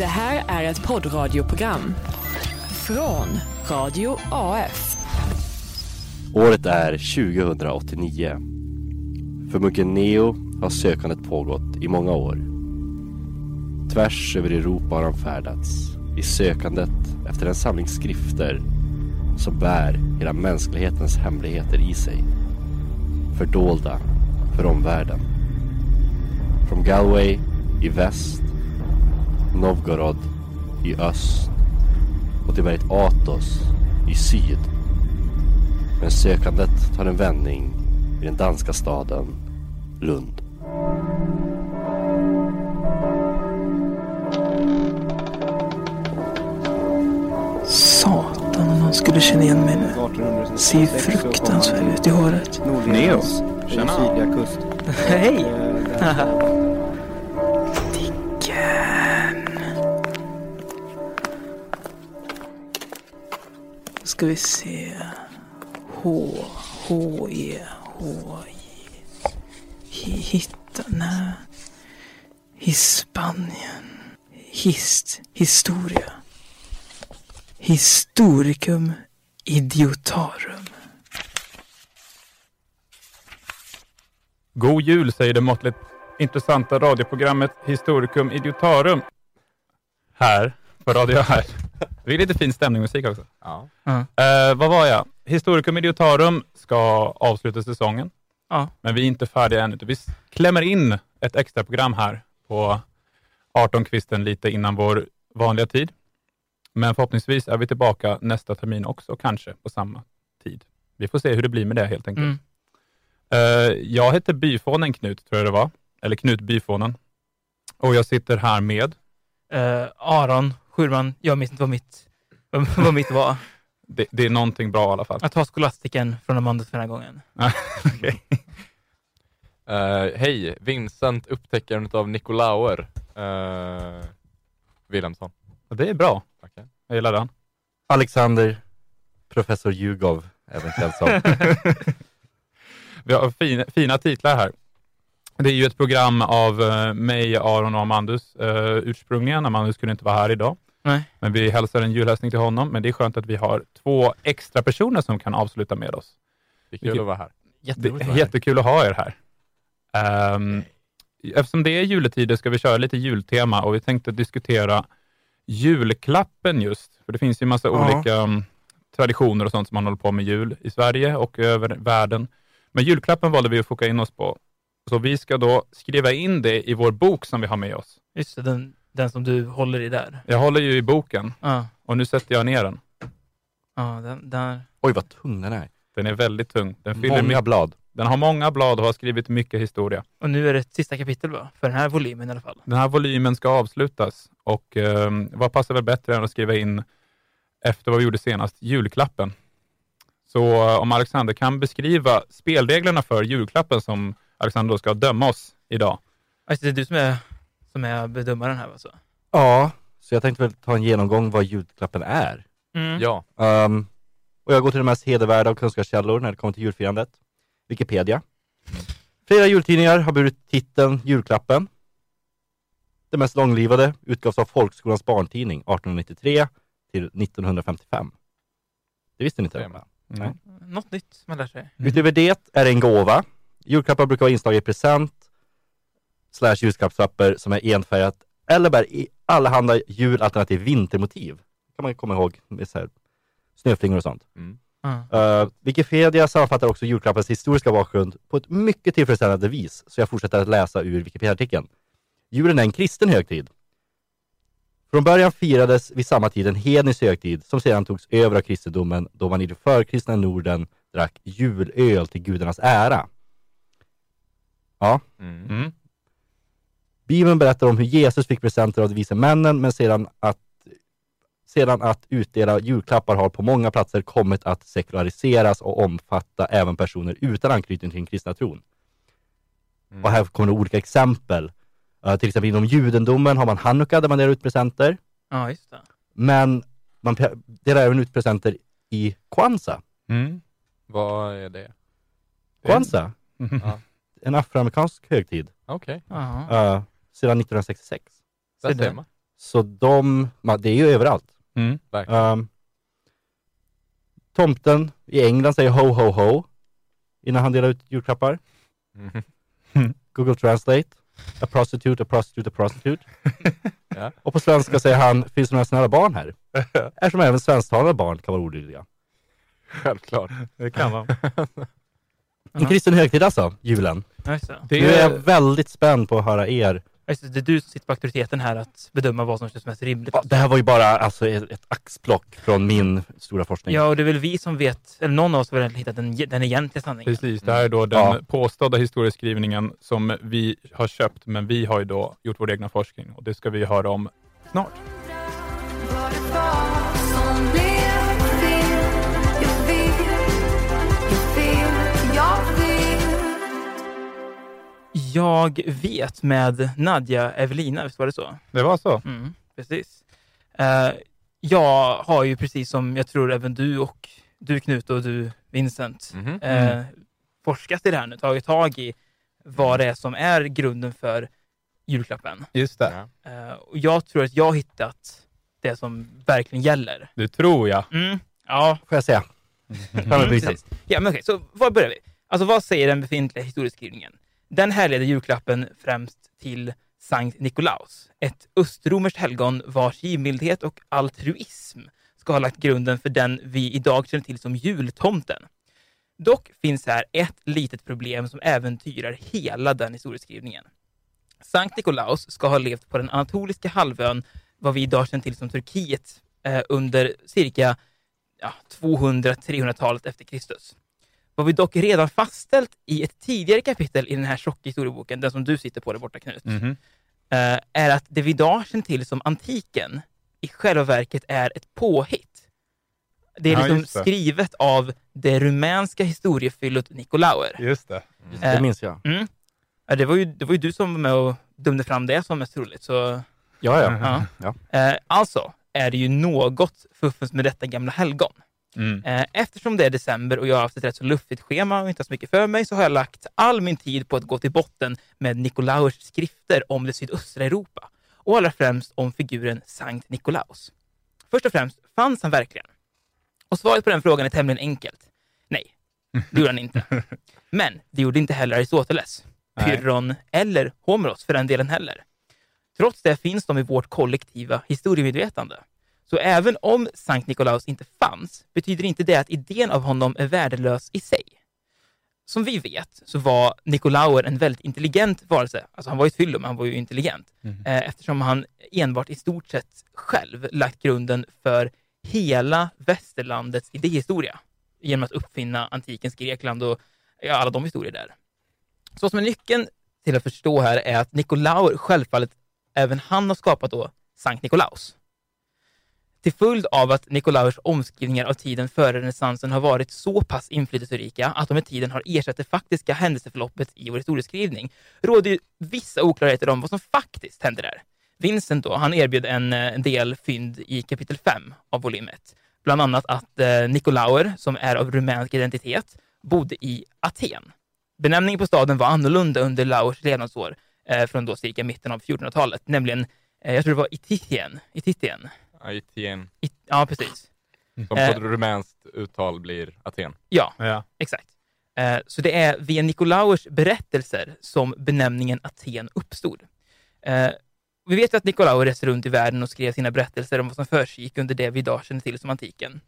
Det här är ett poddradioprogram från Radio AF. Året är 2089. För munken Neo har sökandet pågått i många år. Tvärs över Europa har han färdats i sökandet efter en samling skrifter som bär hela mänsklighetens hemligheter i sig. Fördolda för omvärlden. Från Galway i väst, Novgorod i öst och till berget Athos i syd. Men sökandet tar en vändning i den danska staden Lund. Satan om man skulle känna igen mig nu. Ser fruktansvärd ut i håret. Neo. Tjena. Hej! ska vi se. H, H, E, H, J. Hitta, nej. Hispanien. Hist, historia. Historicum idiotarum. God jul säger det måttligt intressanta radioprogrammet Historicum Idiotarum. Här på Radio här. Det är lite fin stämningsmusik också. Ja. Eh, vad var jag? Historicum Idiotarum ska avsluta säsongen. Ja. Men vi är inte färdiga än. Vi klämmer in ett extra program här på 18-kvisten lite innan vår vanliga tid. Men förhoppningsvis är vi tillbaka nästa termin också, kanske på samma tid. Vi får se hur det blir med det helt enkelt. Mm. Eh, jag heter Byfånen Knut, tror jag det var. Eller Knut Byfånen. Och jag sitter här med, Eh, Aron Schurman, jag minns inte vad mitt, vad, mitt var. det, det är någonting bra i alla fall. Jag tar skolastiken från Amanda för den här gången. Okej. Eh, Hej, Vincent, upptäckaren av Nikolauer. Uh, Wilhelmsson. Och Det är bra. Okej. Jag gillar den. Alexander, professor Jugov, även känd som. Vi har fina, fina titlar här. Det är ju ett program av eh, mig, Aron och Amandus uh, ursprungligen. Amandus kunde inte vara här idag. Nej. Men vi hälsar en julhälsning till honom. Men det är skönt att vi har två extra personer som kan avsluta med oss. Det är kul Vilket- att vara här. Det Jätteroligt. är jättekul att ha er här. Ehm, eftersom det är juletider ska vi köra lite jultema och vi tänkte diskutera julklappen just. För det finns ju massa Ja. olika um, traditioner och sånt som man håller på med jul i Sverige och över världen. Men julklappen valde vi att foka in oss på. Så vi ska då skriva in det i vår bok som vi har med oss. Just det, den, den som du håller i där. Jag håller ju i boken Ja, och nu sätter jag ner den. ja den där. Oj vad tung den är. Den är väldigt tung. Den, fyller Många blad. den har många blad och har skrivit mycket historia. Och nu är det ett sista kapitel va? För den här volymen i alla fall. Den här volymen ska avslutas och eh, vad passar väl bättre än att skriva in efter vad vi gjorde senast, julklappen. Så eh, om Alexander kan beskriva spelreglerna för julklappen som Alexander då ska döma oss idag. Alltså, det är du som är, som är bedömaren här alltså? Ja, så jag tänkte väl ta en genomgång vad julklappen är. Mm. Ja, Ehm, och jag går till de mest hedervärda och kunskapskällor när det kommer till julfirandet. Wikipedia. Flera jultidningar har burit titeln Julklappen. Det mest långlivade utgavs av Folkskolans barntidning 1893 till 1955. Det visste ni inte? Mm. Något nytt man lär sig. Utöver det är det en gåva. Julklappar brukar vara inslag i present slash julklappspapper som är enfärgat eller bär i allehanda jul alternativ vintermotiv. kan man komma ihåg med så här snöflingor och sånt. Mm. Uh, Wikipedia sammanfattar också julklappens historiska bakgrund på ett mycket tillfredsställande vis, så jag fortsätter att läsa ur Wikipedia-artikeln. Julen är en kristen högtid. Från början firades vid samma tid en hednisk högtid som sedan togs över av kristendomen då man i det förkristna Norden drack julöl till gudarnas ära. Ja, Mm. Mm. Bibeln berättar om hur Jesus fick presenter av de vise männen, men sedan att, sedan att utdela julklappar har på många platser kommit att sekulariseras och omfatta även personer utan anknytning till den kristna tron. Mm. Och här kommer det olika exempel. Uh, till exempel inom judendomen har man hanukka där man delar ut presenter, ja, just det. men man delar även ut presenter i Kwanzaa. Mm. Vad är det? Kwanzaa, Ja. en afroamerikansk högtid, Okej, Jaha. uh, sedan 1966. där Så ser det- man. Så de, det är ju överallt. Mm. Verkligen. Um, tomten i England säger ho ho ho innan han delar ut julklappar. Mhm. Google Translate. A prostitute, a prostitute, a prostitute. Ja. Och på svenska säger han, finns det några snälla barn här? Eftersom även svensktalande barn kan vara olydiga. Självklart. Det kan vara. En kristen högtid alltså, julen. Just det. Det Nu är jag är, väldigt spänd på att höra er. Det. Är du som sitter på auktoriteten här att bedöma vad som känns mest rimligt. Det här var ju bara alltså, ett axplock från min stora forskning. Ja, och det är väl vi som vet, eller någon av oss har väl hittat den, den egentliga sanningen. precis, det här är då den Ja. påstådda historieskrivningen som vi har köpt, men vi har ju då gjort vår egna forskning och det ska vi höra om snart. Jag vet med Nadja Evelina, visst var det så? Det var så? Mm, precis. Eh, jag har ju precis som jag tror även du och du Knut och du Vincent Mhm. eh, forskat i det här nu, tagit tag i vad det är som är grunden för julklappen. Just det. Eh, och jag tror att jag har hittat det som verkligen gäller. Det tror jag. Mm. Ja, Får jag säga? Precis. Ja, men okej, så var börjar vi? Alltså vad säger den befintliga historieskrivningen? Den härleder julklappen främst till Sankt Nikolaus, ett östromerskt helgon vars givmildhet och altruism ska ha lagt grunden för den vi idag känner till som jultomten. Dock finns här ett litet problem som äventyrar hela den historieskrivningen. Sankt Nikolaus ska ha levt på den anatoliska halvön, vad vi idag känner till som Turkiet, eh, under cirka ja, 200-300-talet efter Kristus. Vad vi dock redan fastställt i ett tidigare kapitel i den här tjocka historieboken, den som du sitter på där borta Knut, eh, är att det vi idag känner till som antiken i själva verket är ett påhitt. Det är Ja, liksom det. skrivet av det rumänska historiefyllot Nikolauer. Just det. Det Eh, minns jag. Mm. Ja, det, var ju, det var ju du som var med och dömde fram det som mest troligt. Så, Ja, ja. Ja. Ja. Eh, alltså är det ju något fuffens med detta gamla helgon. Mm. Eh, Eftersom det är december och jag har haft ett rätt så luftigt schema och inte har så mycket för mig så har jag lagt all min tid på att gå till botten med Nikolauers skrifter om det sydöstra Europa och allra främst om figuren Sankt Nikolaus. Först och främst, fanns han verkligen? Och svaret på den frågan är tämligen enkelt. Nej, det gjorde han inte. Men det gjorde inte heller Aristoteles. Pyrrhon eller Homeros för den delen heller. Trots det finns de i vårt kollektiva historiemedvetande. Så även om Sankt Nikolaus inte fanns, betyder inte det att idén av honom är värdelös i sig. Som vi vet så var Nikolauer en väldigt intelligent varelse. Alltså han var ju ett fyllo, men han var ju intelligent. Eh, eftersom han enbart i stort sett själv lagt grunden för hela västerlandets idéhistoria genom att uppfinna antikens Grekland och ja, alla de historier där. Så som är nyckeln till att förstå här är att Nikolauer självfallet även han har skapat då Sankt Nikolaus. Till följd av att Nikolaus omskrivningar av tiden före renässansen har varit så pass inflytelserika att de med tiden har ersatt det faktiska händelseförloppet i vår historieskrivning råder ju vissa oklarheter om vad som faktiskt hände där. Vincent då, han erbjöd en, en del fynd i kapitel 5 av volym 1. Bland annat att eh, Nikolauer, som är av rumänsk identitet, bodde i Aten. Benämningen på staden var annorlunda under Laurs levnadsår eh, från då cirka mitten av 1400-talet, nämligen, eh, jag tror det var Ititien. Ititien. Aten. It, ja, precis. Som Eh. på rumänskt uttal blir Aten. Ja, Ja. exakt. Eh, Så det är via Nikolauers berättelser som benämningen Aten uppstod. Eh, Vi vet ju att Nikolauer reste runt i världen och skrev sina berättelser om vad som försiggick under det vi idag känner till som antiken.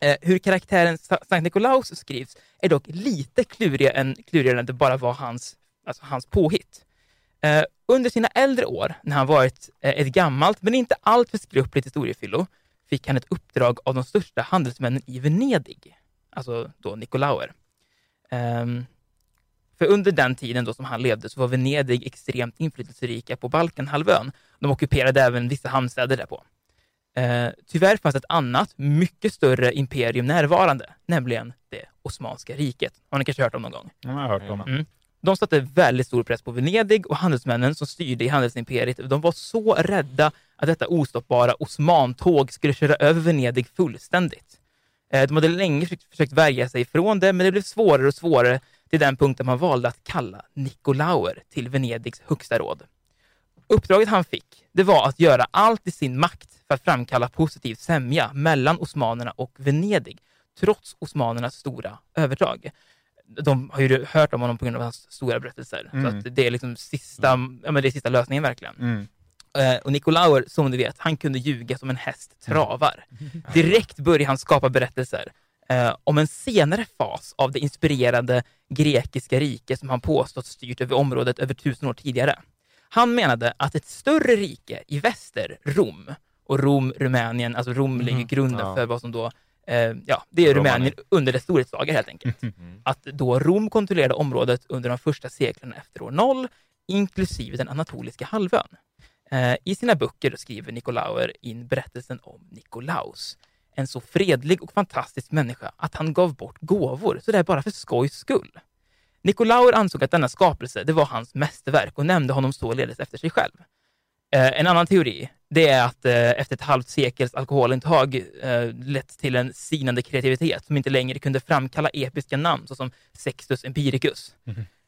Eh, Hur karaktären Sa- Sankt Nikolaus skrivs är dock lite klurigare än, klurigare än att det bara var hans, alltså hans påhitt. Eh, Under sina äldre år, när han varit eh, ett gammalt men inte alltför skrupligt historiefyllo, fick han ett uppdrag av de största handelsmännen i Venedig, alltså då Nikolauer. Ehm, för under den tiden då som han levde så var Venedig extremt inflytelserika på Balkanhalvön. De ockuperade även vissa hamnstäder därpå. Eh, tyvärr fanns ett annat, mycket större imperium närvarande, nämligen det Osmanska riket. Har ni kanske hört om någon gång? Har jag hört om. Mm. De satte väldigt stor press på Venedig och handelsmännen som styrde i handelsimperiet, de var så rädda att detta ostoppbara Osmantåg skulle köra över Venedig fullständigt. Eh, de hade länge försökt, värja sig från det, men det blev svårare och svårare till den punkten man valde att kalla Nikolauer till Venedigs högsta råd. Uppdraget han fick, det var att göra allt i sin makt för att framkalla positiv sämja mellan osmanerna och Venedig, trots osmanernas stora övertag. De har ju hört om honom på grund av hans stora berättelser, Mm. så att det är liksom sista, ja, men det är sista lösningen verkligen. Mm. Eh, och Nicolauer, som du vet, han kunde ljuga som en häst travar. Direkt började han skapa berättelser eh, om en senare fas av det inspirerande grekiska rike som han påstått styrt över området över tusen år tidigare. Han menade att ett större rike i väster, Rom, och Rom, Rumänien, alltså Rom ligger grunden Ja. för vad som då, ja, det är. Rumänien under dess storhetsdagar helt enkelt. Mm. Att då Rom kontrollerade området under de första seklerna efter år noll, inklusive den anatoliska halvön. Eh, I sina böcker skriver Nicolauer in berättelsen om Nikolaus, en så fredlig och fantastisk människa att han gav bort gåvor, så det är bara för skojs skull. Nicolauer ansåg att denna skapelse det var hans mästerverk och nämnde honom således efter sig själv. Eh, en annan teori det är att eh, efter ett halvt sekels alkoholintag eh, lett till en sinande kreativitet som inte längre kunde framkalla episka namn såsom Sextus Empiricus.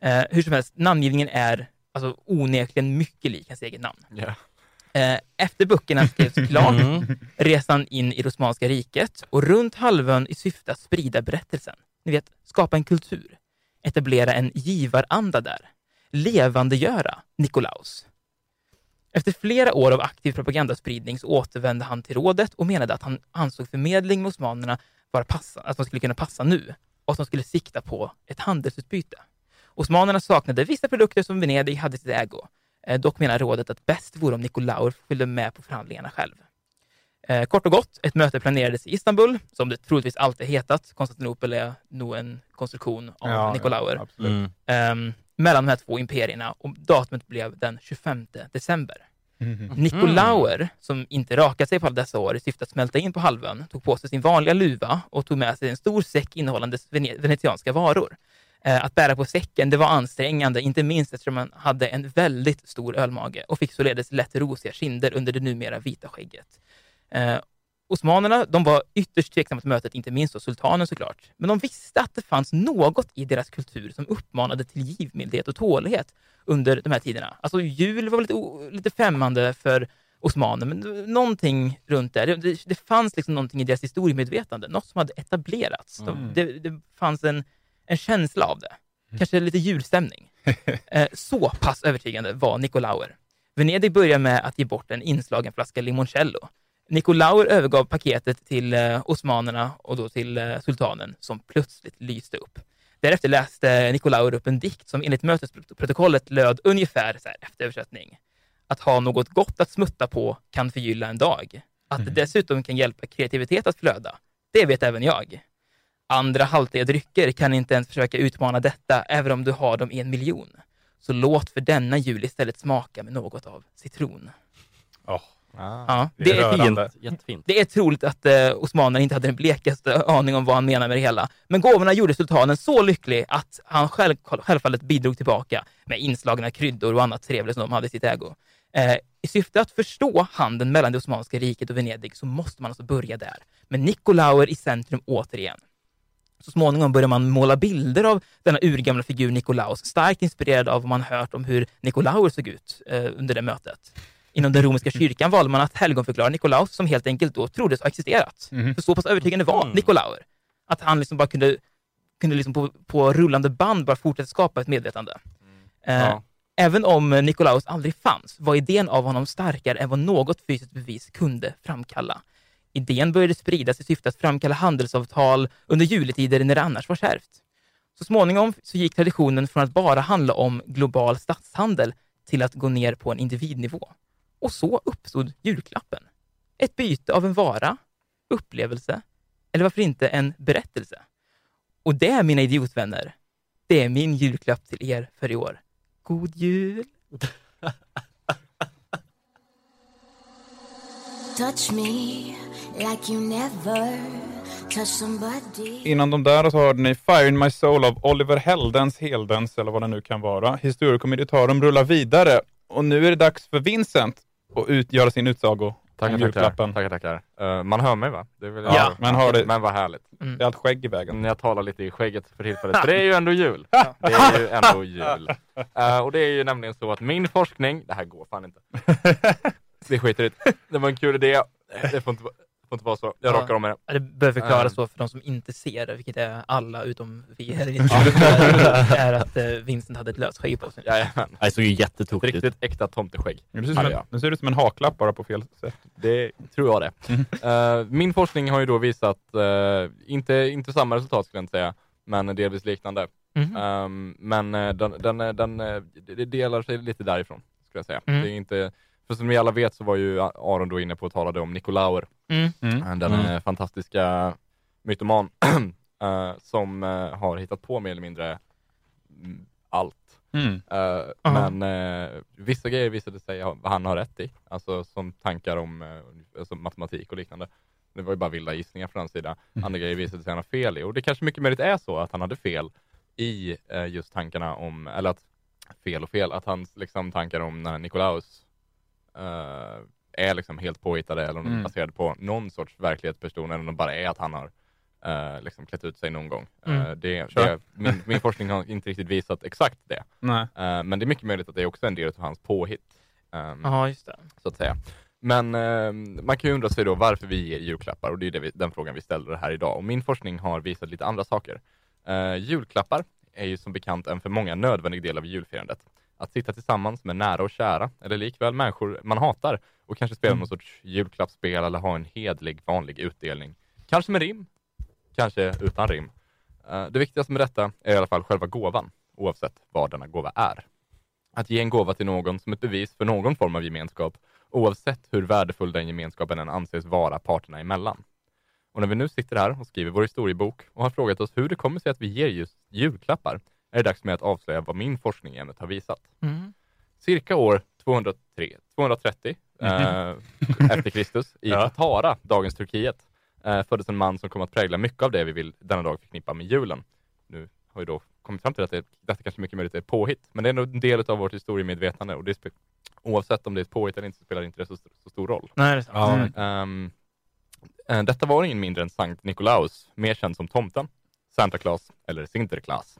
Eh, hur som helst, namngivningen är alltså, onekligen mycket lik hans eget namn. Ja. Eh, efter böckerna skrevs klart Mm. resan in i Osmanska riket och runt halvön i syfte att sprida berättelsen. Ni vet, skapa en kultur, etablera en givaranda där, levandegöra Nikolaus. Efter flera år av aktiv propagandaspridning så återvände han till rådet och menade att han ansåg förmedling med osmanerna vara passa, att de skulle kunna passa nu och att de skulle sikta på ett handelsutbyte. Osmanerna saknade vissa produkter som Venedig hade i sitt ägo. Eh, Dock menar rådet att bäst vore om Nikolaus följde med på förhandlingarna själv. Eh, kort och gott, ett möte planerades i Istanbul, som det troligtvis alltid hetat. Konstantinopel är nog en konstruktion av Ja, Nicolauer. ja. Mm. ehm, mellan de här två imperierna och datumet blev den 25 december. Mhm. Mm. Nicolauer, som inte rakat sig på alla dessa år i syfte att smälta in på halvön, tog på sig sin vanliga luva och tog med sig en stor säck innehållande venetianska varor. Eh, att bära på säcken det var ansträngande, inte minst eftersom han hade en väldigt stor ölmage och fick således lätt rosiga kinder under det numera vita skägget. Eh, Osmanerna de var ytterst tveksamma till mötet, inte minst då sultanen såklart. Men de visste att det fanns något i deras kultur som uppmanade till givmildhet och tålighet under de här tiderna. Alltså jul var lite, lite främmande för osmaner, men någonting runt där. Det, det, fanns liksom någonting i deras historiemedvetande, något som hade etablerats. De, Mm. det, det fanns en, en känsla av det. Kanske lite julstämning. Eh, så pass övertygande var Nicolauer. Venedig började med att ge bort en inslagen flaska limoncello. Nicolauer övergav paketet till eh, osmanerna och då till eh, sultanen som plötsligt lyste upp. Därefter läste Nicolauer upp en dikt som enligt mötesprotokollet löd ungefär så här efter översättning. Att ha något gott att smutta på kan förgylla en dag. Att det dessutom kan hjälpa kreativitet att flöda, det vet även jag. Andra haltiga drycker kan inte ens försöka utmana detta, även om du har dem i en miljon. Så låt för denna jul istället smaka med något av citron. Åh, Ah. Ja, Det det, är rörande. Fint. Jättefint. det är troligt att eh, osmanerna inte hade den blekaste aning om vad han menar med det hela. Men gåvorna gjorde sultanen så lycklig att han själv, självfallet bidrog tillbaka med inslagna kryddor och annat trevligt som de hade i sitt ägo. Eh, I syfte att förstå handeln mellan det Osmanska riket och Venedig så måste man alltså börja där. Med Nicolauer i centrum återigen. Så småningom börjar man måla bilder av denna urgamla figur Nikolaus, starkt inspirerad av vad man hört om hur Nicolauer såg ut eh, under det mötet. Inom den romerska kyrkan valde man att helgonförklara Nikolaus som helt enkelt då troddes ha existerat. Mhm. För så pass övertygande var Mm. Nicolauer. Att han liksom bara kunde, kunde liksom på, på rullande band bara fortsätta skapa ett medvetande. Eh, Ja. Även om Nikolaus aldrig fanns var idén av honom starkare än vad något fysiskt bevis kunde framkalla. Idén började spridas i syfte att framkalla handelsavtal under juletider när det annars var kärvt. Så småningom så gick traditionen från att bara handla om global statshandel till att gå ner på en individnivå. Och så uppstod julklappen. Ett byte av en vara, upplevelse eller varför inte en berättelse. Och det, mina idiotvänner, det är min julklapp till er för i år. God jul! Touch me like you never touched somebody. Innan de där så hörde ni Fire in my soul av Oliver Heldens Heldens, eller vad det nu kan vara. Historiekomedietarum rullar vidare och nu är det dags för Vincent att ut, göra sin utsago Tackar, Om tackar. julklappen. tackar, tackar. Eh, man hör mig va? Det vill jag Ja, man hör det. Men vad härligt. Det är allt skägg i vägen. När jag talar lite i skägget för tillfället, för det är ju ändå jul. Det är ju ändå jul. Eh, och det är ju nämligen så att min forskning, det här går fan inte. Det skiter det. Det var en kul idé. Det får inte, vara- får inte vara så. Jag Ja. rakar om mig. Ja, Det behöver förklaras Ehm. så för de som inte ser det, vilket är alla utom vi här är att eh, Vincent hade ett löst skägg på sig. Jajamän. Det såg ju jättetokigt ut. riktigt äkta tomteskägg. Det ser, ut som en, det ser ut som en haklapp bara på fel sätt. Det tror jag det. Eh, min forskning har ju då visat, eh, inte, inte samma resultat skulle jag inte säga, men delvis liknande. Mhm. Ehm, men den, den, den, det det delar sig lite därifrån, skulle jag säga. Mm. Det är inte, för som vi alla vet så var ju Aron då inne på och talade om Nikolauer, Mm. eh, den Mm. eh, fantastiska mytoman eh, som har hittat på mer eller mindre mm, allt. Mm. Aha. men eh, vissa grejer visade sig ha, han har rätt i, alltså som tankar om eh, alltså matematik och liknande. Det var ju bara vilda gissningar från hans sida. Andra grejer visade sig han ha fel i och det kanske mycket möjligt är så att han hade fel i just tankarna om, eller att fel och fel, att hans liksom, tankar om när Nikolaus eh, är liksom helt påhittade eller om de är Mm. baserade på någon sorts verklighetsperson eller om de bara är att han har eh, liksom klätt ut sig någon gång. Mm. Eh, det, det, min, min forskning har inte riktigt visat exakt det. Eh, men det är mycket möjligt att det är också en del av hans påhitt. ehm, Ja, just det. Så att säga. Men ehm, man kan ju undra sig då varför vi ger julklappar och det är det vi, den frågan vi ställer här idag. Och min forskning har visat lite andra saker. Eh, julklappar är ju som bekant en för många nödvändig del av julfirandet. Att sitta tillsammans med nära och kära, eller likväl människor man hatar och kanske spela någon sorts julklappsspel eller ha en hedlig vanlig utdelning. Kanske med rim, kanske utan rim. Eh, det viktigaste med detta är i alla fall själva gåvan, oavsett vad denna gåva är. Att ge en gåva till någon som ett bevis för någon form av gemenskap, oavsett hur värdefull den gemenskapen än anses vara parterna emellan. Och när vi nu sitter här och skriver vår historiebok och har frågat oss hur det kommer sig att vi ger just julklappar, är det dags med att avslöja vad min forskning i ämnet har visat. Mm. Cirka år 203, 230 eh, efter Kristus i Ja. Katara, dagens Turkiet, eh, föddes en man som kom att prägla mycket av det vi vill denna dag förknippa med julen. Nu har vi då kommit fram till att det, detta kanske mycket möjligt är påhitt, men det är ändå en del av vårt historiemedvetande och det oavsett om det är ett påhitt eller inte spelar inte det så, så stor roll. Nej, det är sant. Ja. Mm. Eh, detta var ingen mindre än Sankt Nikolaus, mer känd som tomten, Santa Claus eller Sinterklaas.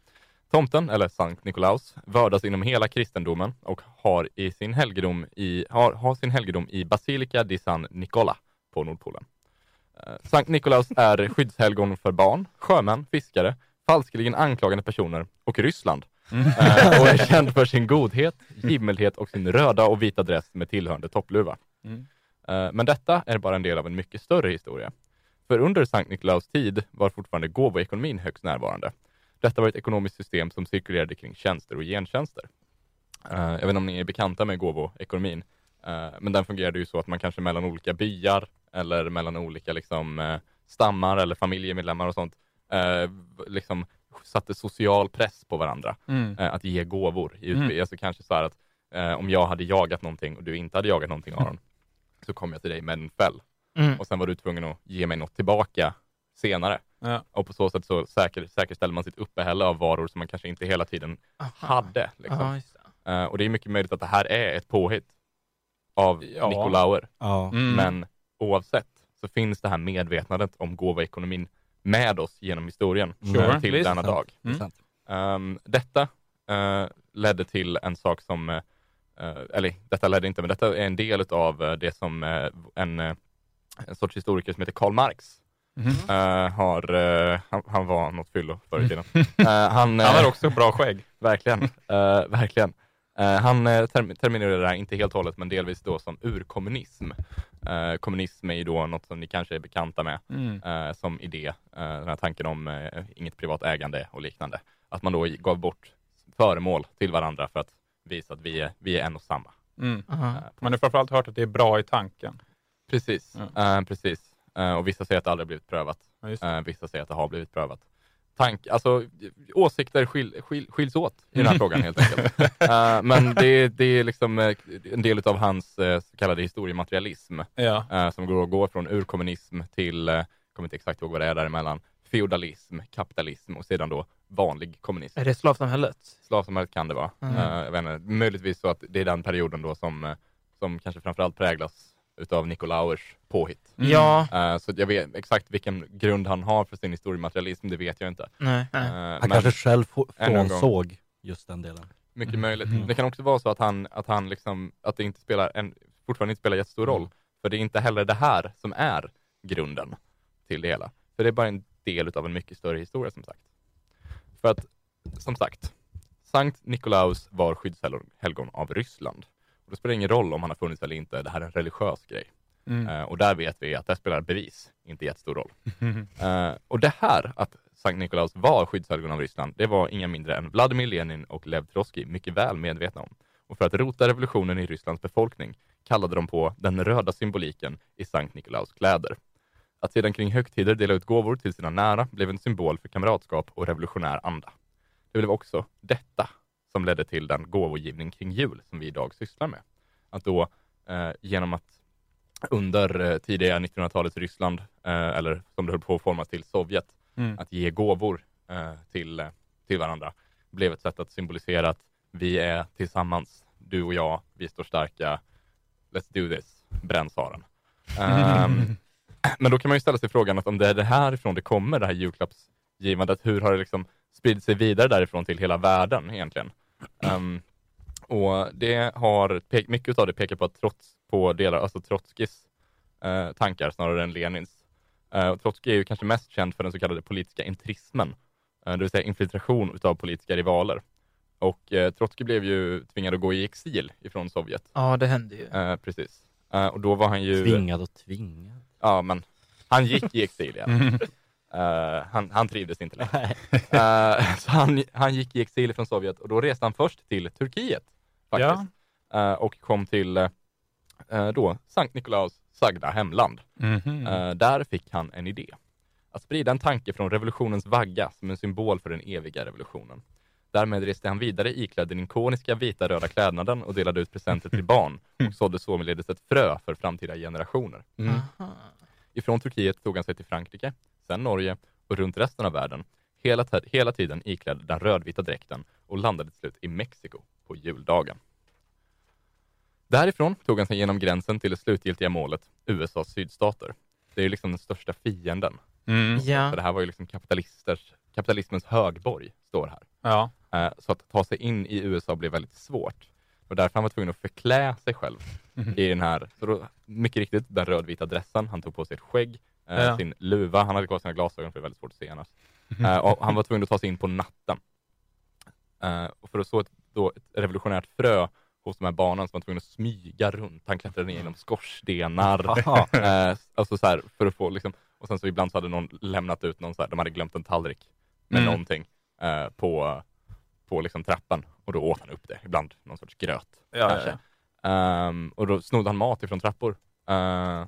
Tomten, eller Sankt Nikolaus, vördas inom hela kristendomen och har, i sin helgedom i, har, har sin helgedom i Basilica di San Nicola på Nordpolen. Eh, Sankt Nikolaus är skyddshelgon för barn, sjömän, fiskare, falskeligen anklagande personer och Ryssland. Eh, och är känd för sin godhet, givmildhet och sin röda och vita dress med tillhörande toppluva. Mm. Eh, Men detta är bara en del av en mycket större historia. För under Sankt Nikolaus tid var fortfarande gåvoekonomin högst närvarande. Detta var ett ekonomiskt system som cirkulerade kring tjänster och gentjänster. Eh, Jag vet inte om ni är bekanta med gåvoekonomin, eh, men den fungerade ju så att man kanske mellan olika byar eller mellan olika liksom, eh, stammar eller familjemedlemmar och sånt liksom satte social press på varandra Mm. att ge gåvor i utbyte. Mm. Alltså kanske så här att om jag hade jagat någonting och du inte hade jagat någonting Aron, så kom jag till dig med en fäll Mm. och sen var du tvungen att ge mig något tillbaka senare. Ja. Och på så sätt så säker, säkerställer man sitt uppehälle av varor som man kanske inte hela tiden Aha. hade. Liksom. Just det. Eh, och det är mycket möjligt att det här är ett påhitt av Ja. Nikolauer. Ja. Mm. Men oavsett så finns det här medvetandet om gåvoekonomin med oss genom historien Sure. eh, till Visst. denna dag. Mm. Ehm, detta eh, ledde till en sak som, eh, eller detta ledde inte, men detta är en del av det som en, en sorts historiker som heter Karl Marx Mhm. eh, har, eh, han, han var något fyllo förr i tiden. Eh, han, Han har också bra skägg. Verkligen, verkligen. Han term terminerade det här, inte helt och hållet, men delvis då som urkommunism. Uh, kommunism är ju då något som ni kanske är bekanta med Mm. som idé. Den här tanken om inget privat ägande och liknande. Att man då gav bort föremål till varandra för att visa att vi är, vi är en och samma. Mm. Aha. Eh, Man har framförallt hört att det är bra i tanken. precis, Eh, precis. Eh, och vissa säger att det aldrig blivit prövat. Ja. Eh, vissa säger att det har blivit prövat. Tank, alltså, åsikter skil, skil, skiljs åt i den här frågan helt enkelt. Eh, men det, det är liksom en del av hans så kallade historiematerialism Ja. som går, går från urkommunism till, eh, kommer inte exakt ihåg vad det är däremellan, feodalism, kapitalism och sedan då vanlig kommunism. Är det slavsamhället? Slavsamhället kan det vara. Mm. Eh, jag vet inte, möjligtvis så att det är den perioden då som, som kanske framförallt präglas utav Nikolaus påhitt. Mm. Ja, Eh, så jag vet exakt vilken grund han har för sin historiematerialism, det vet jag inte. nej. Nej. men Han kanske själv frånsåg just den delen. mycket Mm. möjligt. Mm. Det kan också vara så att han, att han liksom, att det inte spelar en, fortfarande inte spelar jättestor roll. Mm. För det är inte heller det här som är grunden till det hela. För det är bara en del utav en mycket större historia som sagt. För att, som sagt, Sankt Nikolaus var skyddshelgon av Ryssland. Och det spelar ingen roll om han har funnits eller inte, det här är en religiös grej. Mm. Eh, och där vet vi att det spelar bevis inte jättestor roll. Eh, och det här, att Sankt Nikolaus var skyddshelgon av Ryssland, det var inga mindre än Vladimir Lenin och Lev Trotskij mycket väl medvetna om. Och för att rota revolutionen i Rysslands befolkning kallade de på den röda symboliken i Sankt Nikolaus kläder. Att sedan kring högtider dela ut gåvor till sina nära blev en symbol för kamratskap och revolutionär anda. Det blev också detta som ledde till den gåvogivning kring jul som vi idag sysslar med. Att då eh, genom att under eh, tidiga 1900-talets Ryssland, eh, eller som det höll på att formas till Sovjet, Mm. att ge gåvor eh, till, eh, till varandra blev ett sätt att symbolisera att vi är tillsammans, du och jag, vi står starka, let's do this, bränn tsaren. Ehm, men då kan man ju ställa sig frågan att om det är det härifrån det kommer, det här julklappsgivandet, hur har det liksom spridit sig vidare därifrån till hela världen egentligen? Ehm, och det har, mycket av det pekar på att trots på delar, alltså Trotskijs eh, tankar snarare än Lenins. Eh, och Trotskij är ju kanske mest känd för den så kallade politiska intrismen, eh, det vill säga infiltration utav politiska rivaler. Och eh, Trotskij blev ju tvingad att gå i exil ifrån Sovjet. Ja, det hände ju. Eh, precis. Eh, och då var han ju... Tvingad och tvingad. Ja, men han gick i exil igen. Mm. Eh, han, han trivdes inte längre. Eh, så han, han gick i exil från Sovjet och då reste han först till Turkiet faktiskt. Eh, och kom till då Sankt Nikolaus sagda hemland. Mhm. Eh, där fick han en idé. Att sprida en tanke från revolutionens vagga som en symbol för den eviga revolutionen. Därmed reste han vidare iklädd den ikoniska vita röda klädnaden och delade ut presenter till barn och sådde således ett frö för framtida generationer. Aha. Ifrån Turkiet tog han sig till Frankrike, sen Norge och runt resten av världen, hela, hela tiden iklädd den rödvita dräkten och landade till slut i Mexiko på juldagen. Därifrån tog han sig genom gränsen till det slutgiltiga målet, USAs sydstater. Det är ju liksom den största fienden. Mm. Ja. För det här var ju liksom kapitalisters, kapitalismens högborg, står här. Ja. Eh, Så att ta sig in i USA blev väldigt svårt. Och därför han var tvungen att förklä sig själv i den här, så då, mycket riktigt, den rödvita dressen. Han tog på sig ett skägg, eh, Ja. sin luva, han hade kvar sina glasögon för det är väldigt svårt att se annars. Eh, och han var tvungen att ta sig in på natten. Eh, och för att så ett, då, ett revolutionärt frö hos de här barnen som var tvungen att smyga runt. Han klättrade ner genom skorstenar. eh, alltså så här, för att få liksom, och sen så ibland så hade någon lämnat ut någon så här, de hade glömt en tallrik med Mm. någonting eh, på, på liksom trappan och då åt han upp det, ibland någon sorts gröt. Ja, ja, kanske. Ehm, och då snodde han mat ifrån trappor. Eh,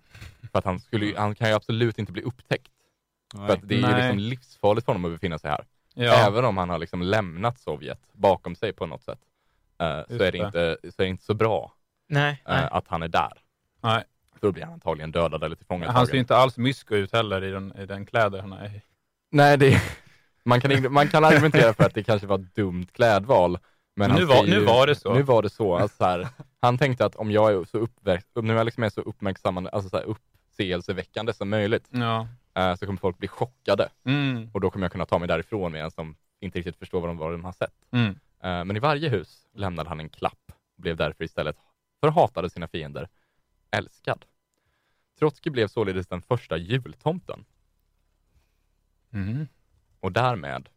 för att han, skulle, han kan ju absolut inte bli upptäckt. För att det är ju Nej. liksom livsfarligt för honom att befinna sig här. ja. Även om han har liksom lämnat Sovjet bakom sig på något sätt. eh, så, är det det. inte, så är det inte så bra Nej, eh, nej. att han är där. Nej. För då blir han antagligen dödad eller tillfångatagen. Han ser ju inte alls mysko ut heller i den, i den kläder han är i. Nej, det, man, kan, man kan argumentera för att det kanske var ett dumt klädval. Men Nu var- ser nu var det så. Nu var det så. Alltså så här, han tänkte att om jag är så, uppväxt, nu jag liksom är så uppmärksammande, alltså så här uppseelseväckande som möjligt, Ja. eh, så kommer folk bli chockade. Mm. Och då kommer jag kunna ta mig därifrån medan de inte riktigt förstår vad de, vad de har sett. Mm. Eh, men i varje hus lämnade han en klapp och blev därför istället för hatade sina fiender älskad. Trotskij blev således den första jultomten Mm. och därmed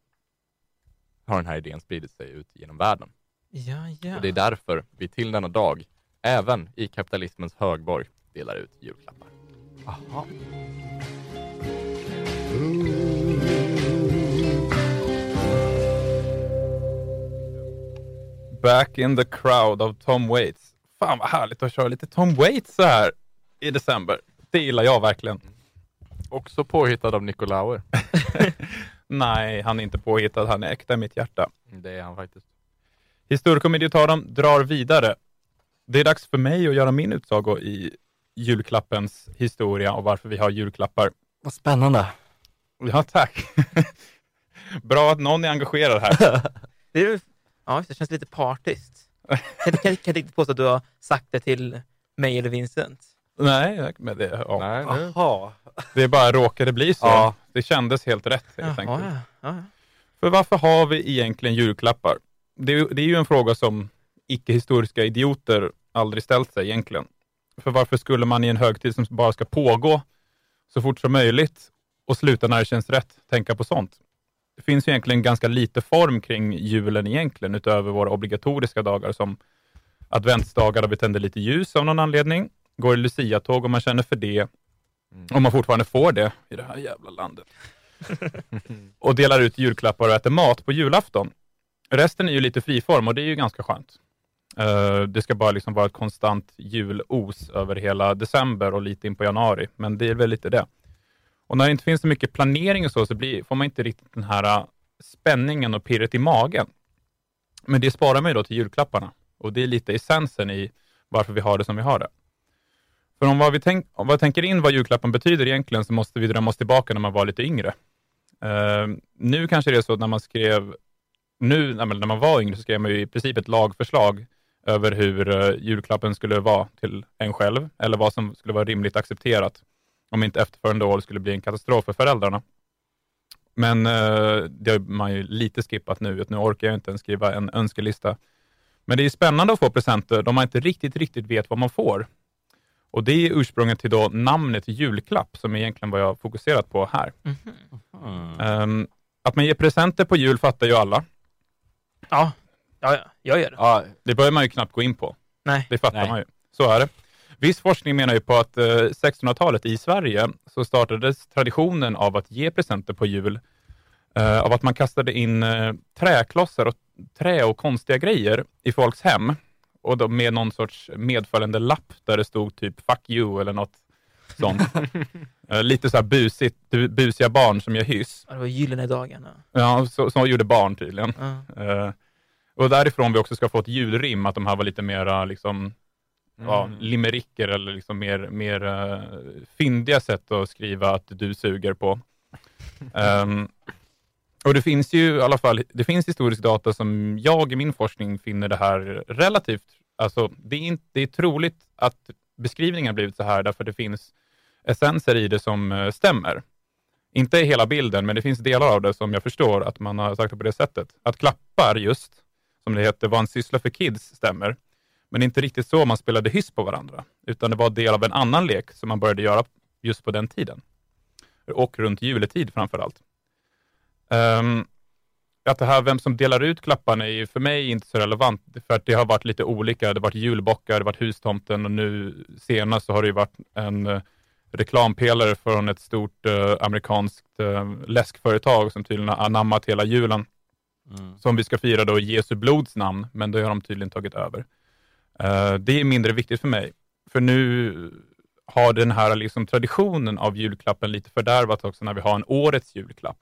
har den här idén spridit sig ut genom världen. Ja, ja. Och det är därför vi till denna dag, även i kapitalismens högborg, delar ut julklappar. Back in the crowd av Tom Waits. Fan vad härligt att köra lite Tom Waits så här i december. Det gillar jag verkligen. Också påhittad av Nicolauer. Nej, han är inte påhittad. Han är äkta i mitt hjärta. Det är han faktiskt. Historikomedietorn drar vidare. Det är dags för mig att göra min utsago i julklappens historia och varför vi har julklappar. Vad spännande. Ja, tack. Bra att någon är engagerad här. Det, är, ja, det känns lite partiskt. Kan, kan, kan jag inte påstå att du har sagt det till mig eller Vincent? Nej, men det, ja. Nej, nu. Det bara råkade bli så. Ja. Det kändes helt rätt helt Jaha, enkelt. ja. Ja. För varför har vi egentligen julklappar? Det är, det är ju en fråga som icke-historiska idioter aldrig ställt sig egentligen. För varför skulle man i en högtid som bara ska pågå så fort som möjligt och sluta när det känns rätt tänka på sånt? Det finns ju egentligen ganska lite form kring julen egentligen, utöver våra obligatoriska dagar som adventsdagar där vi tänder lite ljus av någon anledning, går i luciatåg om man känner för det, om man fortfarande får det i det här jävla landet och delar ut julklappar och äter mat på julafton. Resten är ju lite friform och det är ju ganska skönt. Eh, det ska bara liksom vara ett konstant julos över hela december och lite in på januari, men det är väl lite det. Och när det inte finns så mycket planering och så, så blir, får man inte riktigt den här uh, spänningen och pirret i magen. Men det sparar man ju då till julklapparna och det är lite essensen i varför vi har det som vi har det. För om vad vi, tänk, om vad tänker in vad julklappen betyder egentligen, så måste vi drömma oss tillbaka när man var lite yngre. Uh, nu kanske det är så att när man skrev, nu när man, var yngre, så skrev man ju i princip ett lagförslag över hur uh, julklappen skulle vara till en själv, eller vad som skulle vara rimligt accepterat, om inte efterföljande år skulle bli en katastrof för föräldrarna. Men uh, det har man ju lite skippat nu, att nu orkar jag inte ens skriva en önskelista. Men det är spännande att få presenter då man inte riktigt, riktigt vet vad man får. Och det är ursprunget till då namnet julklapp, som är egentligen vad jag har fokuserat på här. Mhm. Ehm, att man ger presenter på jul fattar ju alla. Ja. ja, ja, jag gör det. Ja, Det behöver man ju knappt gå in på. Nej. Det fattar Nej. man ju. Så är det. Viss forskning menar ju på att eh, 1600-talet i Sverige så startades traditionen av att ge presenter på jul eh, av att man kastade in eh, träklossar och trä och konstiga grejer i folks hem och då med någon sorts medföljande lapp där det stod typ fuck you eller något sånt. Eh, lite så här busigt, bu- busiga barn som gör hyss. Ja, Det var gyllene dagarna. Ja, så, så gjorde barn tydligen. Ja. Eh, och därifrån vi också ska få ett julrim, att de här var lite mera liksom, ja, Mm. limericker eller liksom mer, mer uh, fyndiga sätt att skriva att du suger på. Ehm, och det finns ju i alla fall, det finns historisk data som jag i min forskning finner det här relativt, alltså det är, inte, det är troligt att beskrivningen blivit så här därför det finns essenser i det som eh, stämmer. Inte hela bilden, men det finns delar av det som jag förstår att man har sagt det på det sättet. Att klappar just, som det heter, var en syssla för kids stämmer. Men det är inte riktigt så man spelade hyss på varandra, utan det var del av en annan lek som man började göra just på den tiden. Och runt juletid framför allt. Ehm, att det här, vem som delar ut klapparna är ju för mig inte så relevant, för att det har varit lite olika. Det har varit julbockar, det har varit hustomten och nu senast så har det ju varit en eh, reklampelare från ett stort eh, amerikanskt eh, läskföretag som tydligen har anammat hela julen mm. som vi ska fira då i Jesu blods namn, men det har de tydligen tagit över. Det är mindre viktigt för mig, för nu har den här liksom traditionen av julklappen lite fördärvat också när vi har en årets julklapp.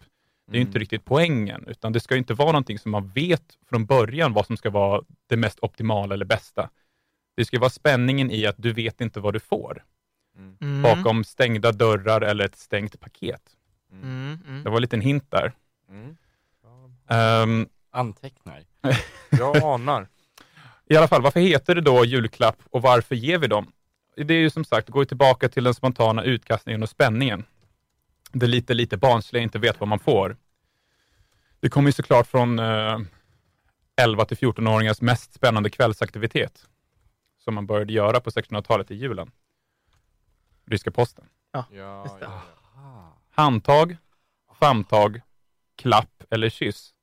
Det är ju inte riktigt poängen, utan det ska inte vara någonting som man vet från början vad som ska vara det mest optimala eller bästa. Det ska vara spänningen i att du vet inte vad du får Mm. bakom stängda dörrar eller ett stängt paket. Mm, mm. Det var en liten hint där. Mm. Ehm, Antecknar. Jag anar. I alla fall, varför heter det då julklapp och varför ger vi dem? Det är ju som sagt, går tillbaka till den spontana utkastningen och spänningen. Det lite, lite barnsliga inte vet vad man får. Det kommer ju såklart från eh, 11 till 14-åringars mest spännande kvällsaktivitet som man började göra på 1600-talet i julen. Ryska posten. Ja, Just det. ja. Handtag, famntag, klapp eller kyss.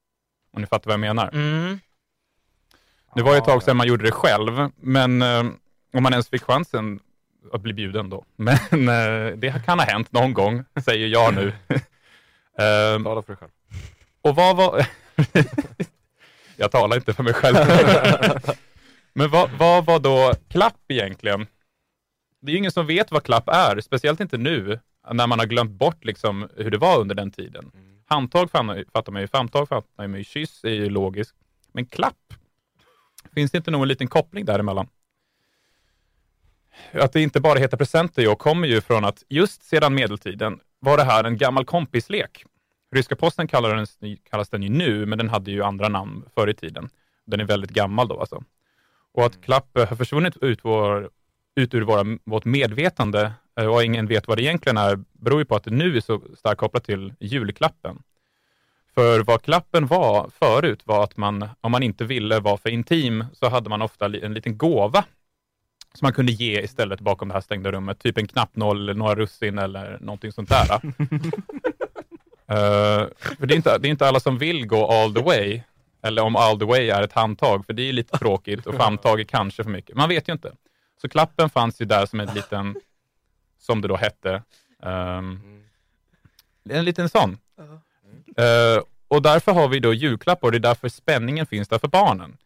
Om ni fattar vad jag menar. Mm. Det var ju ett tag Ja, sedan man gjorde det själv, men eh, om man ens fick chansen att bli bjuden då. Men eh, det kan ha hänt någon gång, säger jag nu. Eh, Tala för dig själv. och vad var... jag talar inte för mig själv. men vad, vad var då klapp egentligen? Det är ju ingen som vet vad klapp är, speciellt inte nu, när man har glömt bort liksom hur det var under den tiden. Mm. Handtag fattar man ju, famtag fattar man ju, kyss är ju logiskt. Men klapp? Finns det inte någon liten koppling däremellan? Att det inte bara heter presenter jag kommer ju från att just sedan medeltiden var det här en gammal kompislek. Ryska posten den, kallas den ju nu, men den hade ju andra namn förr i tiden. Den är väldigt gammal då alltså. Och att klapp eh, har försvunnit ut vår, ut ur våra, vårt medvetande eh, och ingen vet vad det egentligen är, beror ju på att det nu är så starkt kopplat till julklappen. För vad klappen var förut var att man, om man inte ville vara för intim, så hade man ofta en liten gåva som man kunde ge istället bakom det här stängda rummet. Typ en knappnål, några russin eller någonting sånt där. Eh, för det är, inte, det är inte alla som vill gå all the way, eller om all the way är ett handtag, för det är lite tråkigt och famntag är kanske för mycket. Man vet ju inte. Så klappen fanns ju där som en liten, som det då hette, ehm, en liten sån. Eh, och därför har vi då julklappar och det är därför spänningen finns där för barnen.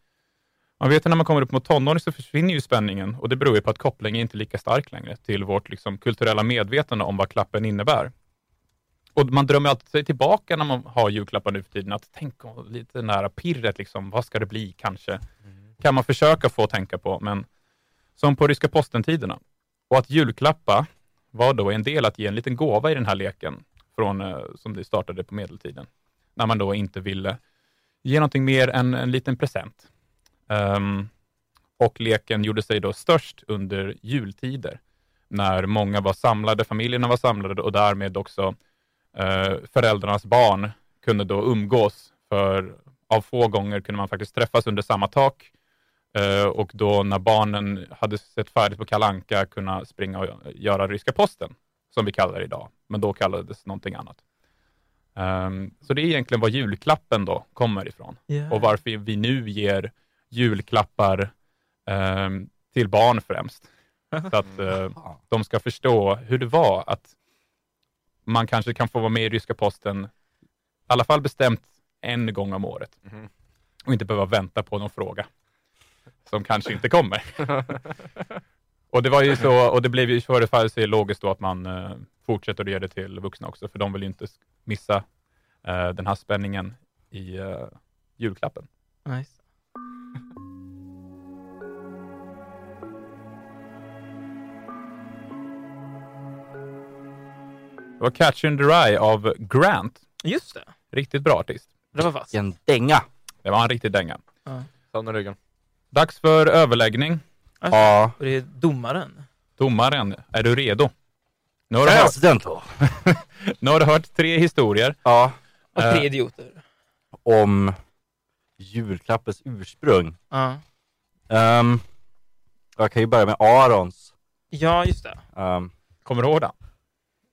Man vet att när man kommer upp mot tonåring så försvinner ju spänningen och det beror ju på att kopplingen inte är lika stark längre till vårt liksom, kulturella medvetande om vad klappen innebär. Och man drömmer alltid sig tillbaka när man har julklappar nu för tiden, att tänka om lite nära pirret, liksom, vad ska det bli kanske? Kan man försöka få tänka på, men som på ryska posten-tiderna. Och att julklappa var då en del att ge en liten gåva i den här leken, från, eh, som det startade på medeltiden. När man då inte ville ge någonting mer än en liten present. Ehm, och leken gjorde sig då störst under jultider, när många var samlade, familjerna var samlade och därmed också eh, föräldrarnas barn kunde då umgås. För av få gånger kunde man faktiskt träffas under samma tak eh, och då när barnen hade sett färdigt på Kalanka kunna springa och göra ryska posten, som vi kallar det idag, men då kallades det någonting annat. Ehm, så det är egentligen var julklappen då kommer ifrån och varför vi nu ger julklappar ehm, till barn främst. Så att eh, de ska förstå hur det var att man kanske kan få vara med i ryska posten, i alla fall bestämt en gång om året. Mhm. Och inte behöva vänta på någon fråga som kanske inte kommer. och det var ju så, och det blev ju förefaller sig logiskt då att man eh, fortsätter att ge det till vuxna också, för de vill ju inte missa eh, den här spänningen i eh, julklappen. Nice. Det var Catch in the Rye av Grant. Just det, Riktigt bra artist. det var vass. En dänga. Det var en riktig dänga. Somnar ryggen. Dags för överläggning. Ja. Och det är domaren. Domaren, är du redo? Nu har du, hört, nu har du hört tre historier. Ja. Och Eh. tre idioter. Om julklappens ursprung. Ja. Ehm, jag kan ju börja med Arons. ja, just det. Ehm, Kommer du ihåg den?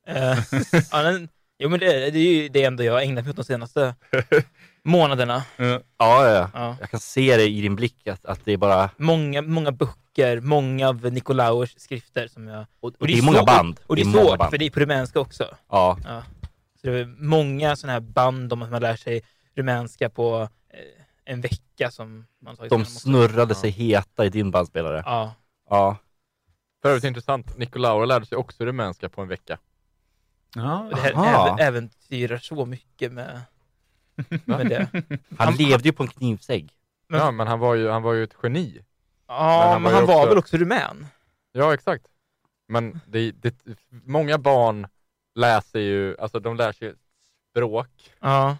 Eh, ja, den, jo, men det, det är ju det enda jag har ägnat mig åt de senaste månaderna. ja, ja, Ja. jag kan se det i din blick att, att det är bara... Många, många böcker, många av Nikolaus skrifter som jag... Och, Och det är många svårt- band. Och det är, många svårt, band. för det är på rumänska också. Ja, Ja. Så det är många sådana här band om att man lär sig rumänska på eh, en vecka som man tagit de snurrade sig heta i din bandspelare. Ja. Ja. För övrigt intressant, Nikolaus lärde sig också rumänska på en vecka. Ja. Det här Aha. äventyrar så mycket med, med det. Han, Han- levde ju på en knivsägg. Men- Ja, men han var ju, han var ju ett geni. Ja, han men var han ju var också- väl också rumän? Ja, exakt. Men det, det, många barn läser ju, alltså de lär sig språk Ja.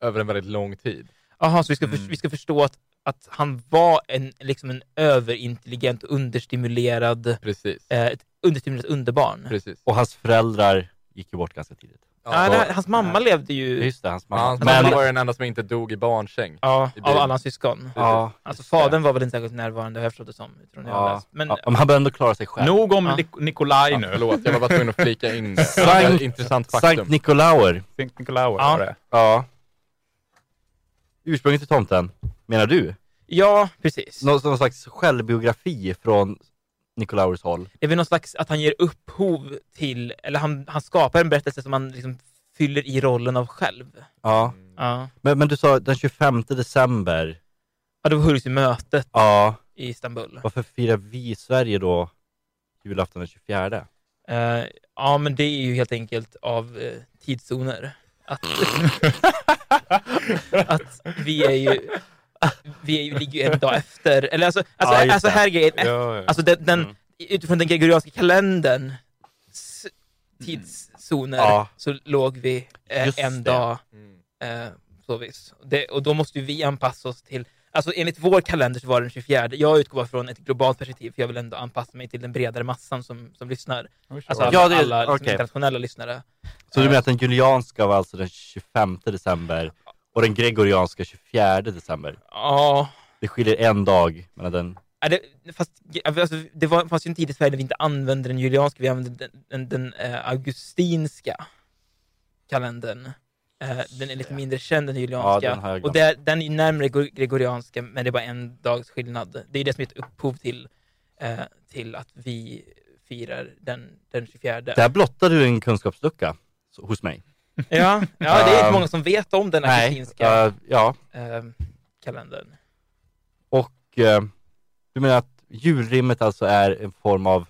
över en väldigt lång tid. Jaha, så vi ska, för, Mm. vi ska förstå att, att han var en, liksom en överintelligent, understimulerad, Precis. eh, ett understimulerat underbarn. Precis. Och hans föräldrar gick ju bort ganska tidigt. Ja, det, hans mamma levde ju Just det, hans Ja, mamma. hans Men, mamma var ju den enda som inte dog i barnsäng. ja, i av alla hans syskon. ja, Alltså fadern var väl inte särskilt närvarande, har jag förstått det som. ja. Men, ja, men han började ändå klara sig själv. Nog om Ja. Nik- Nikolaj Ja, nu. förlåt, jag var bara tvungen att flika in det. Sankt- intressant Sankt faktum. Nikolauer. Sankt Nikolaj Ja. var det. Ja. Ursprunget till tomten, menar du? ja, precis. Någon, någon slags självbiografi från Nikolauers håll? Det är väl någon slags att han ger upphov till, eller han, han skapar en berättelse som han liksom fyller i rollen av själv. Ja. Ja, Men, men du sa den 25 december. ja det var hölls i mötet Ja. i Istanbul. Varför firar vi i Sverige då julafton den 24? Eh, ja, men det är ju helt enkelt av eh, tidszoner. Att, att vi är ju, vi är ju, ligger ju en dag efter. Eller alltså, alltså, Ja, alltså här är grejen. Ja, ja. Alltså den, den, Mm. utifrån den gregorianska kalendern tidszoner Ja. så låg vi eh, en det. dag Mm. eh, så vis. Det, och då måste ju vi anpassa oss till Alltså enligt vår kalender så var det den 24. Jag utgår bara från ett globalt perspektiv, för jag vill ändå anpassa mig till den bredare massan som, som lyssnar. Alltså alla, Ja, det- alla liksom, okej. internationella lyssnare. Så du menar att den julianska var alltså den 25 december och den gregorianska 24 december? Ja, Det skiljer en dag mellan den. Ja, det, fast, alltså, det var, fanns ju en tid i Sverige där vi inte använde den julianska, vi använde den, den, den eh, augustinska kalendern. Eh, den är lite mindre känd än den julianska. den har jag och det, den är närmare gre- gregorianska, men det är bara en dags skillnad. Det är det som är ett upphov till, eh, till att vi firar den, den 24. Där blottade du en kunskapslucka hos mig. Ja, ja, det är inte Um, många som vet om den Nej, augustinska eh, ja. eh, kalendern. Och eh, du menar att julrimmet alltså är en form av,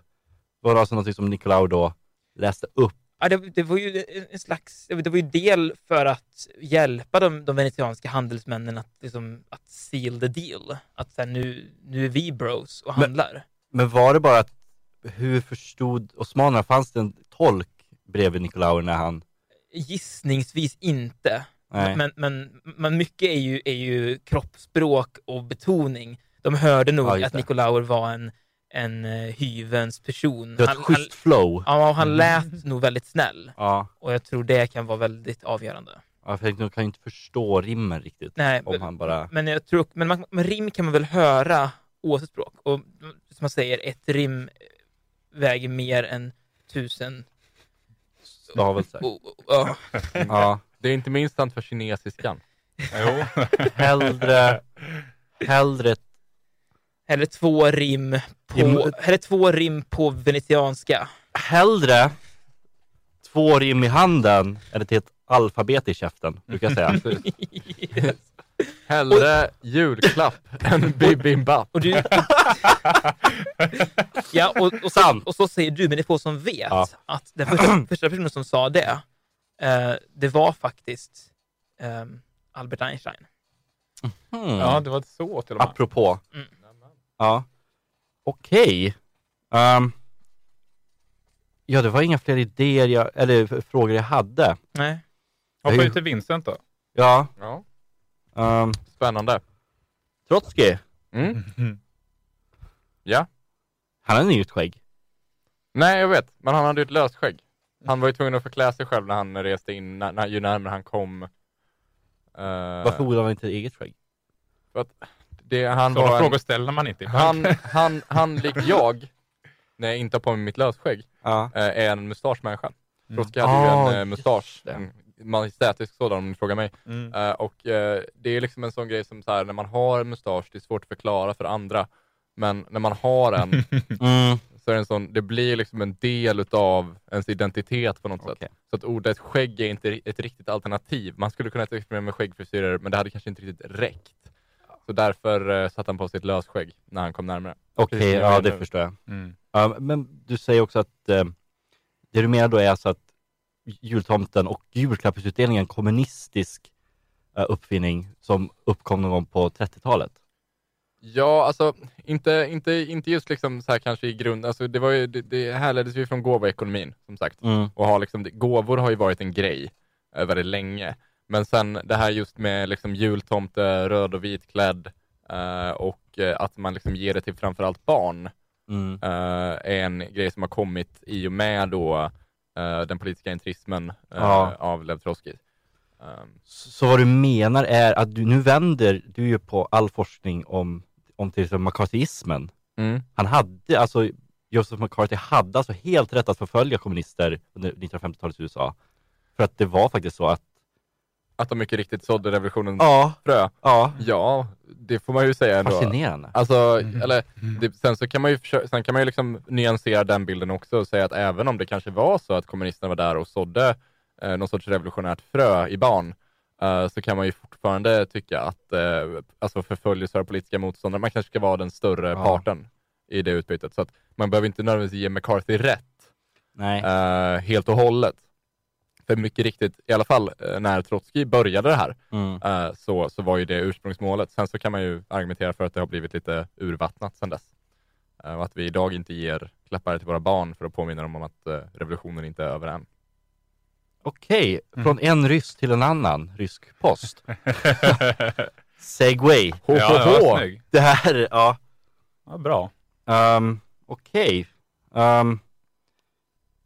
var det alltså något som Nicolau då läste upp? Ja, det, det var ju en slags, det var ju del för att hjälpa de, de venetianska handelsmännen att, liksom, att seal the deal. Att så här, nu, nu är vi bros och Men- handlar. Men var det bara att, hur förstod osmanerna, fanns det en tolk bredvid Nicolau när han, Gissningsvis inte. nej, Men, men, men mycket är ju, är ju kroppsspråk och betoning. De hörde nog Ja, att det. Nicolauer var en, en eh, hyvens person. det var ett Han, schysst flow. ja, och han lät nog väldigt snäll. Ja, Och jag tror det kan vara väldigt avgörande. ja för de kan ju inte förstå rimmen riktigt. Nej, Om han bara, Men, jag tror, men, man, men rim kan man väl höra oavsett språk. Och som man säger, ett rim väger mer än tusen. Stavelser. Oh, oh, ja. Ja, Det är inte minst sant för kinesiskan. Jo. hellre, hellre, Eller två rim på, eller två rim på venetianska. hellre två rim i handen än ett alfabet i käften, brukar jag säga. Yes. Hellre julklapp än bibimbap. Och du... ja, och, och, så, och så säger du, men det är få som vet Ja. att den första, första personen som sa det, eh, det var faktiskt ehm, Albert Einstein. Hmm. Ja, det var så till och med. Apropå. Mm. Ja. Okej. Ehm, ja, det var inga fler idéer jag, eller frågor jag hade. Nej. Hoppa ut till Vincent då. Ja. Ja. Um, Spännande. Trotsky, Mm. Ja. han har inget skägg. Nej, jag vet. Men han hade ju ett löst skägg. Han var ju tvungen att förklä sig själv när han reste in, när, när, ju närmare han kom. Uh, Varför odlar han inte eget skägg? det, han Sådana var en, frågor ställer man inte. han, han, han, likt jag, när jag inte har på mig mitt lösskägg, Ja. eh, är en mustaschmänniska. Mm. Trotsky hade ju Ah, en eh, mustasch, en majestätisk sådan om ni frågar mig. Mm. Eh, och eh, det är liksom en sån grej som så här, när man har en mustasch, det är svårt att förklara för andra. Men när man har en, Mm. så är det en sån, det blir liksom en del utav ens identitet på något Okej. sätt. Så att ordet skägg är inte ett riktigt alternativ. Man skulle kunna experimentera med skäggfrisyrer, men det hade kanske inte riktigt räckt. Så därför eh, satte han på sig ett lösskägg när han kom närmare. Okej, jag ja det nu. förstår jag. Mm. Ja, men du säger också att eh, det du menar då är alltså att jultomten och julklappsutdelningen är en kommunistisk eh, uppfinning som uppkom någon gång på 30-talet. Ja, alltså inte, inte, inte just liksom så här kanske i grund, alltså det var ju, det, det härleddes ju från gåvoekonomin som sagt. Mm. Och ha liksom, gåvor har ju varit en grej eh, väldigt länge. Men sen det här just med liksom jultomte, röd och vitklädd eh, och eh, att man liksom ger det till framförallt barn Mm. eh, är en grej som har kommit i och med då eh, den politiska intrismen eh, Ja. av Lev Trotsky. Um, Så, så vad du menar är att du nu vänder, du ju på all forskning om, om till exempel McCarthyismen. mm. Han hade, alltså Joseph McCarthy hade alltså helt rätt att förfölja kommunister under 1950-talets USA. För att det var faktiskt så att, Att de mycket riktigt sådde revolutionens ja, frö. ja, Ja, det får man ju säga ändå. fascinerande. Alltså, eller, det, sen så kan man ju försöka, sen kan man ju liksom nyansera den bilden också och säga att även om det kanske var så att kommunisterna var där och sådde eh, någon sorts revolutionärt frö i barn, så kan man ju fortfarande tycka att eh, alltså förföljelse av politiska motståndare, man kanske ska vara den större Ja. parten i det utbytet. Så att man behöver inte nödvändigtvis ge McCarthy rätt eh, helt och hållet. För mycket riktigt, i alla fall eh, när Trotsky började det här, Mm. eh, så, så var ju det ursprungsmålet. Sen så kan man ju argumentera för att det har blivit lite urvattnat sedan dess. Eh, och att vi idag inte ger klappar till våra barn för att påminna dem om att eh, revolutionen inte är över än. Okej, från en ryss till en annan rysk post. Segway. Ho, Ja, ja, snygg. Det här, ja. Ja, bra. Um, Okej. Ehm,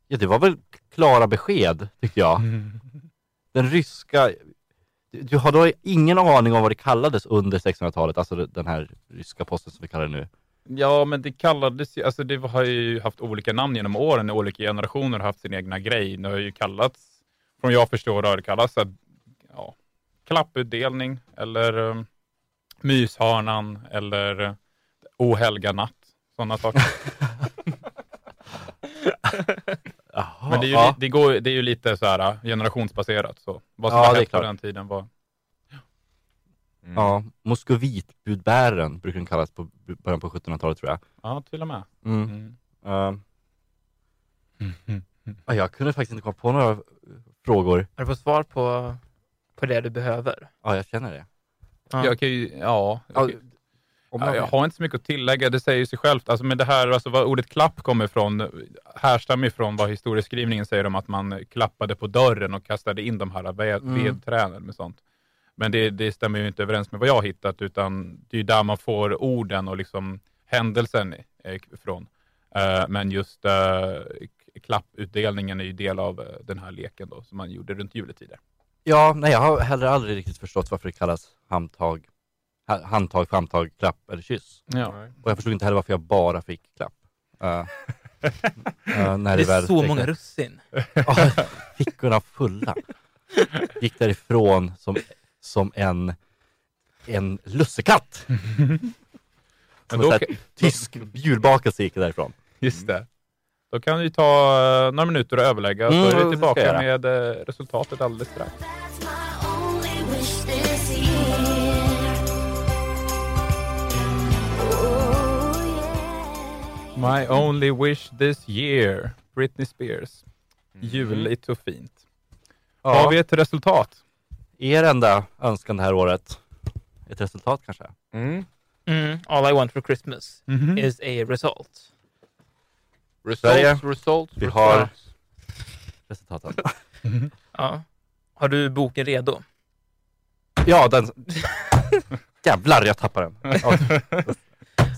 ja, det var väl klara besked, tyckte jag. Den ryska... Du, du har då ingen aning om vad det kallades under 1600-talet, alltså den här ryska posten som vi kallar det nu? Ja, men det kallades ju, alltså det har ju haft olika namn genom åren. Olika generationer har haft sin egna grej. Det har ju kallats, från jag förstår har det kallats så här, ja, klapputdelning eller um, myshörnan eller uh, ohelga natt. Sådana saker. Jaha, Men det är ju, ja. det går, det är ju lite så här uh, generationsbaserat. Så. Vad som Ja, har hänt på den tiden var... Mm. Ja, moskovitbudbäraren brukar den kallas på början på 1700-talet tror jag. Ja, till och med. Mm. Mm. Ja, jag kunde faktiskt inte komma på några frågor. Har du fått svar på, på det du behöver? Ja, jag känner det. Ja. Jag kan ju, ja, Ja, jag, om Ja, jag, har inte så mycket att tillägga, det säger sig självt. Alltså, men det här, alltså, vad ordet klapp kommer ifrån härstammar ifrån vad historieskrivningen säger om att man klappade på dörren och kastade in de här ved, Mm. vedträden med sånt. Men det, det stämmer ju inte överens med vad jag har hittat, utan det är där man får orden och liksom händelsen eh, ifrån. Eh, men just eh, klapputdelningen är ju del av eh, den här leken då, som man gjorde runt juletider. ja, nej, jag har heller aldrig riktigt förstått varför det kallas handtag, ha- handtag, famtag, klapp eller kyss. Ja. Och jag förstod inte heller varför jag bara fick klapp. Uh, uh, när Det är väl så många russin. Ja, fickorna fulla. Gick därifrån som, som en, en lussekatt. Men Som då, en tysk julbakelse gick därifrån. just det. Då kan vi ta eh, några minuter och överlägga, Mm, så är det vi tillbaka med eh, resultatet alldeles strax. My only wish this year. Britney Spears. Juligt och fint. Har Ja, vi ett resultat? er enda önskan det här året. Ett resultat kanske? Mm. Mm, all I want for Christmas Mhm. is a result. Sverige. Results, results, Vi har- results. Resultaten. Ja. Har du boken redo? Ja, den... Jävlar, jag tappade den. Ja.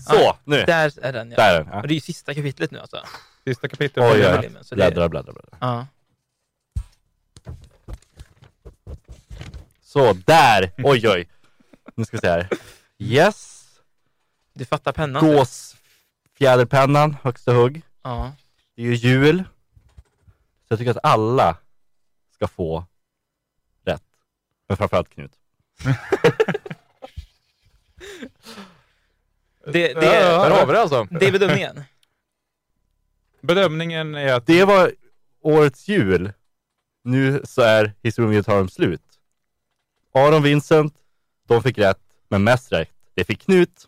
Så, nu. Där är den ja. Där är den. Ja. Och det är ju sista kapitlet nu alltså. Sista kapitlet. Oj, oj, så det- Bläddra, bläddra, bläddra. Ja. Så, där! Oj, oj. Nu ska vi se här. Yes. Du fattar pennan? Gåsfjäderpennan, högsta hugg. Ja. Det är ju jul. Så jag tycker att alla ska få rätt. Men framförallt Knut. Det, det, Där har vi det alltså. det är bedömningen. Bedömningen är att Det var årets jul. Nu så är historien slut. Aron Vincent, de fick rätt, men mest rätt, det fick Knut.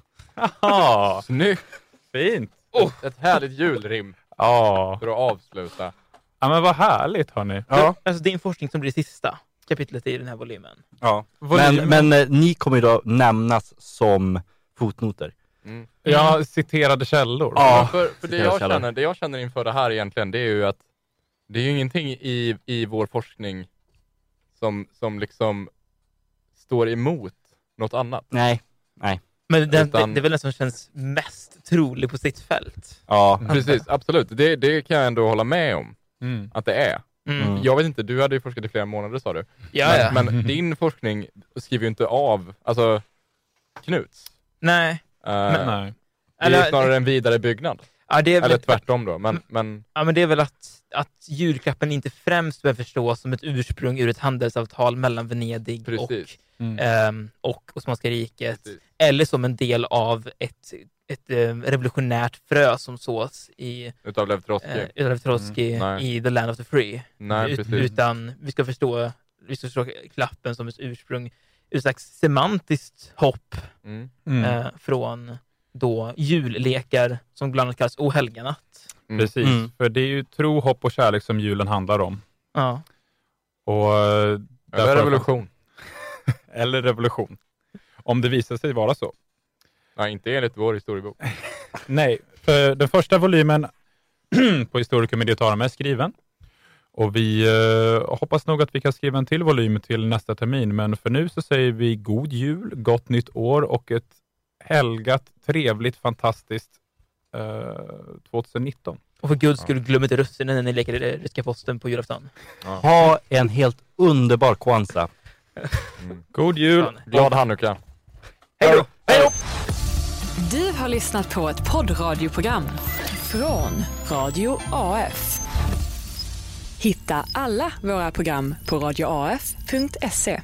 Snyggt! fint. Ett, ett härligt julrim Ja. för att avsluta. ja, men vad härligt hörni. Ja. Alltså din forskning som blir sista kapitlet i den här volymen. ja. Volym- Men, men eh, ni kommer ju då nämnas som fotnoter. Mm. Jag citerade källor. Ja. För, för det, jag källor. känner, det jag känner inför det här egentligen, det är ju att det är ju ingenting i, i vår forskning som, som liksom står emot något annat. Nej. Men den, Utan- det, det är väl den som känns mest trolig på sitt fält. Ja. Precis, absolut. Det, det kan jag ändå hålla med om Mm. att det är. Mm. Mm. Jag vet inte, du hade ju forskat i flera månader sa du. Ja, ja. Men, men din forskning skriver ju inte av, alltså Knuts. Nej. Uh, Nej. det är Eller- snarare en vidare byggnad. Ja, det är väl Eller tvärtom då. Men, men Ja, men det är väl att, att julklappen inte främst behöver förstås som ett ursprung ur ett handelsavtal mellan Venedig och, Precis. Mm. ehm, och Osmanska riket, Precis. eller som en del av ett, ett eh, revolutionärt frö som sås i utav Lev Trotsky. eh, utav Trotsky Mm, i The Land of the Free. Nej, Ut, utan vi ska, förstå, vi ska förstå klappen som ett ursprung, ett slags semantiskt hopp Mm. Mm. eh, från då jullekar som bland annat kallas O helganatt. Mm. Precis, Mm. för det är ju tro, hopp och kärlek som julen handlar om. Ja. Och, eh, Eller därför- revolution. Eller revolution. Om det visar sig vara så. Nej, inte enligt vår historiebok. Nej, för den första volymen på Historica Mediotarum är skriven. Och vi eh, hoppas nog att vi kan skriva en till volym till nästa termin, men för nu så säger vi god jul, gott nytt år och ett helgat, trevligt, fantastiskt eh, 2019. Och för guds skull, glöm inte russinen när ni leker i ryska posten på julafton. Ha en helt underbar Kwanzaa. God jul! Glad hanukka! Hej då! Hej då! Du har lyssnat på ett poddradioprogram från Radio AF. Hitta alla våra program på radioaf.se.